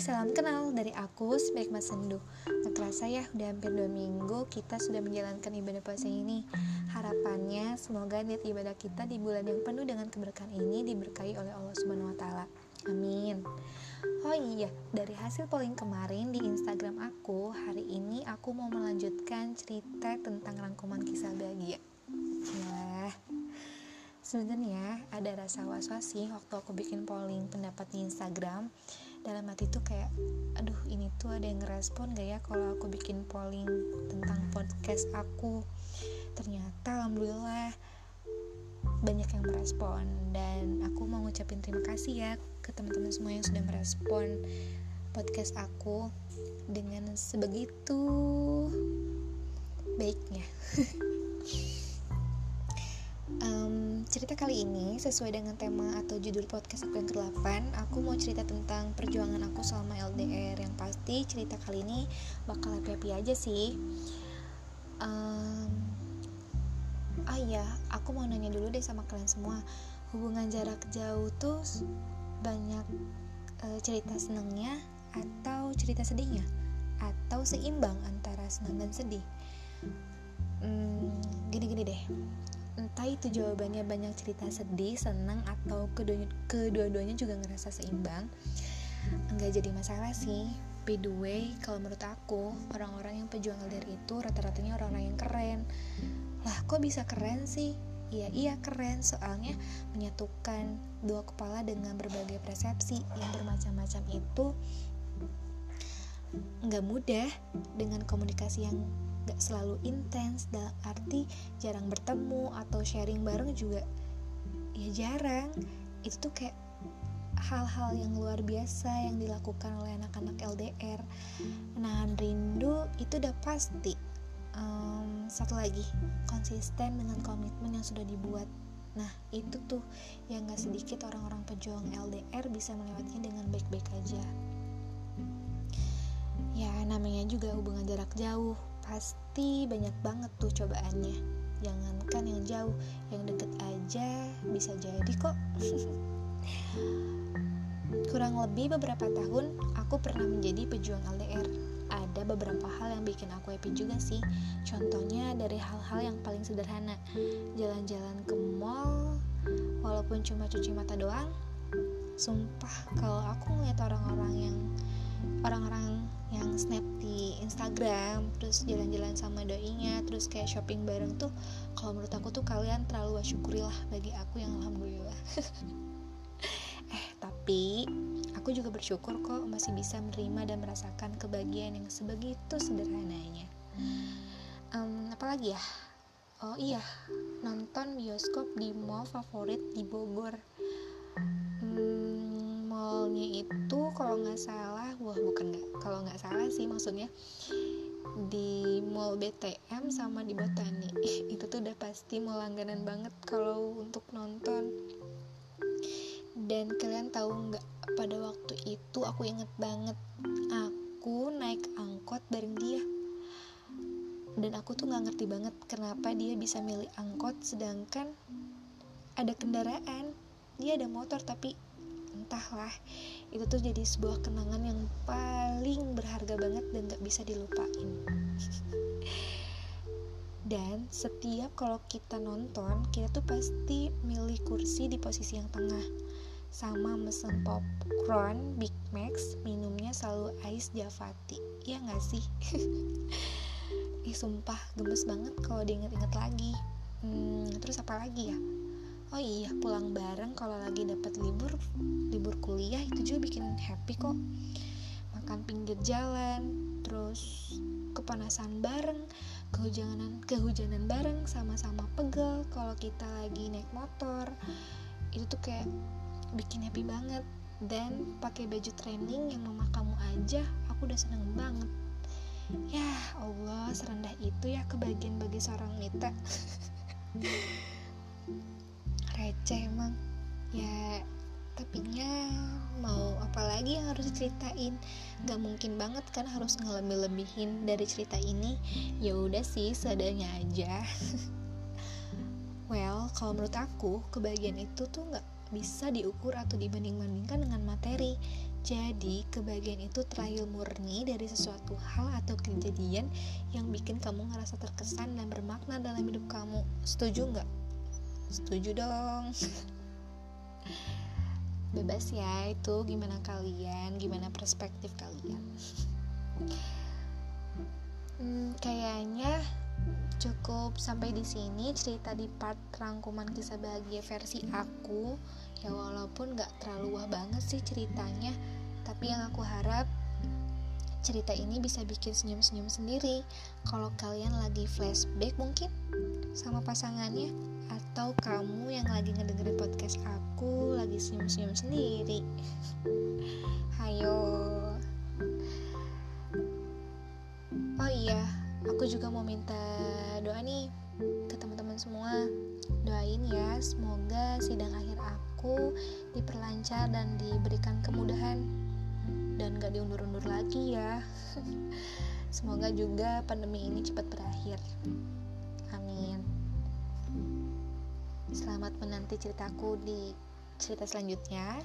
salam kenal dari aku, Spek Mas Sendu. Gak kerasa ya, udah hampir dua minggu kita sudah menjalankan ibadah puasa ini. Harapannya, semoga niat ibadah kita di bulan yang penuh dengan keberkahan ini diberkahi oleh Allah Subhanahu Wa Taala. Amin. Oh iya, dari hasil polling kemarin di Instagram aku Hari ini aku mau melanjutkan cerita tentang rangkuman kisah bahagia. Gila. Sebenarnya ada rasa was-was sih waktu aku bikin polling pendapat di Instagram dalam hati tuh kayak aduh ini tuh ada yang ngerespon gak ya kalau aku bikin polling tentang podcast aku? Ternyata alhamdulillah banyak yang merespon dan aku mau ngucapin terima kasih ya ke teman-teman semua yang sudah merespon podcast aku dengan sebegitu baiknya um, cerita kali ini sesuai dengan tema atau judul podcast aku yang ke-8 Aku mau cerita tentang perjuangan aku selama LDR Yang pasti cerita kali ini bakal happy-happy aja sih. Um, Ah iya, aku mau nanya dulu deh sama kalian semua. Hubungan jarak jauh tuh banyak uh, cerita senangnya atau cerita sedihnya? Atau seimbang antara senang dan sedih? Hmm, Gini-gini deh entah itu jawabannya banyak cerita sedih, senang atau kedua-duanya juga ngerasa seimbang nggak jadi masalah sih. By the way kalau menurut aku orang-orang yang pejuang LDR itu rata-ratanya orang-orang yang keren. Lah kok bisa keren sih? Iya iya keren soalnya menyatukan dua kepala dengan berbagai persepsi yang bermacam-macam itu nggak mudah dengan komunikasi yang gak selalu intens dalam arti jarang bertemu atau sharing bareng juga ya jarang. Itu tuh kayak hal-hal yang luar biasa yang dilakukan oleh anak-anak LDR nahan rindu itu udah pasti um, satu lagi konsisten dengan komitmen yang sudah dibuat. Nah itu tuh yang gak sedikit orang-orang pejuang LDR bisa melewatinya dengan baik-baik aja. Ya namanya juga hubungan jarak jauh pasti banyak banget tuh cobaannya. Jangankan yang jauh yang deket aja bisa jadi kok. Kurang lebih beberapa tahun aku pernah menjadi pejuang LDR ada beberapa hal yang bikin aku happy juga sih. Contohnya dari hal-hal yang paling sederhana. Jalan-jalan ke mall walaupun cuma cuci mata doang. Sumpah kalau aku ngeliat orang-orang yang orang-orang yang snap di Instagram terus jalan-jalan sama doinya terus kayak shopping bareng tuh kalau menurut aku tuh kalian terlalu syukurilah bagi aku yang alhamdulillah. Eh tapi aku juga bersyukur kok masih bisa menerima dan merasakan kebahagiaan yang sebegitu sederhananya. Um, apalagi ya? Oh iya nonton bioskop di mall favorit di Bogor. Mallnya itu kalau nggak salah wah bukan nggak kalau nggak salah sih maksudnya di mall BTM sama di Botani itu tuh udah pasti mau langganan banget kalau untuk nonton. Dan kalian tahu nggak pada waktu itu aku inget banget aku naik angkot bareng dia. Dan aku tuh nggak ngerti banget kenapa dia bisa milih angkot sedangkan ada kendaraan dia ada motor tapi entahlah itu tuh jadi sebuah kenangan yang paling berharga banget dan gak bisa dilupain. Dan setiap kalau kita nonton kita tuh pasti milih kursi di posisi yang tengah. Sama mesen popcorn Big Max minumnya selalu ice Javati. Ya gak sih? Ih sumpah gemes banget kalau diinget-inget lagi. Hmm, terus apa lagi ya oh iya pulang bareng kalau lagi dapat libur libur kuliah itu juga bikin happy kok. Makan pinggir jalan terus kepanasan bareng kehujanan kehujanan bareng sama-sama pegel kalau kita lagi naik motor. Itu tuh kayak bikin happy banget. Dan pakai baju training yang mama kamu aja aku udah seneng banget. Ya Allah serendah itu ya kebagian bagi seorang Mita receh emang. Ya tapi nya mau apa lagi yang harus diceritain? Gak mungkin banget kan harus ngelebih-lebihin dari cerita ini. Ya udah sih seadanya aja. Well kalau menurut aku kebahagiaan itu tuh gak bisa diukur atau dibanding-bandingkan dengan materi. Jadi, kebahagiaan itu terakhir murni dari sesuatu hal atau kejadian yang bikin kamu ngerasa terkesan dan bermakna dalam hidup kamu. Setuju nggak? Setuju dong. Bebas ya, itu gimana kalian, gimana perspektif kalian. Hmm, kayaknya cukup sampai di sini cerita di part rangkuman kisah bahagia versi aku ya walaupun gak terlalu wah banget sih ceritanya tapi yang aku harap cerita ini bisa bikin senyum-senyum sendiri. Kalau kalian lagi flashback mungkin sama pasangannya atau kamu yang lagi ngedengerin podcast aku lagi senyum-senyum sendiri. Hayo oh iya aku juga mau minta doa nih ke teman-teman semua. Doain ya semoga sidang akhir aku diperlancar dan diberikan kemudahan dan gak diundur-undur lagi ya. Semoga juga pandemi ini cepat berakhir. Amin. Selamat menanti ceritaku di cerita selanjutnya.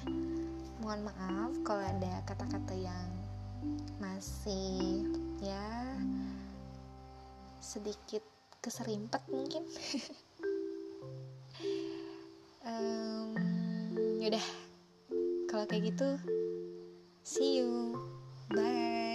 Mohon maaf kalau ada kata-kata yang masih ya sedikit keserimpet mungkin. Um, yaudah. Kalau kayak gitu see you. Bye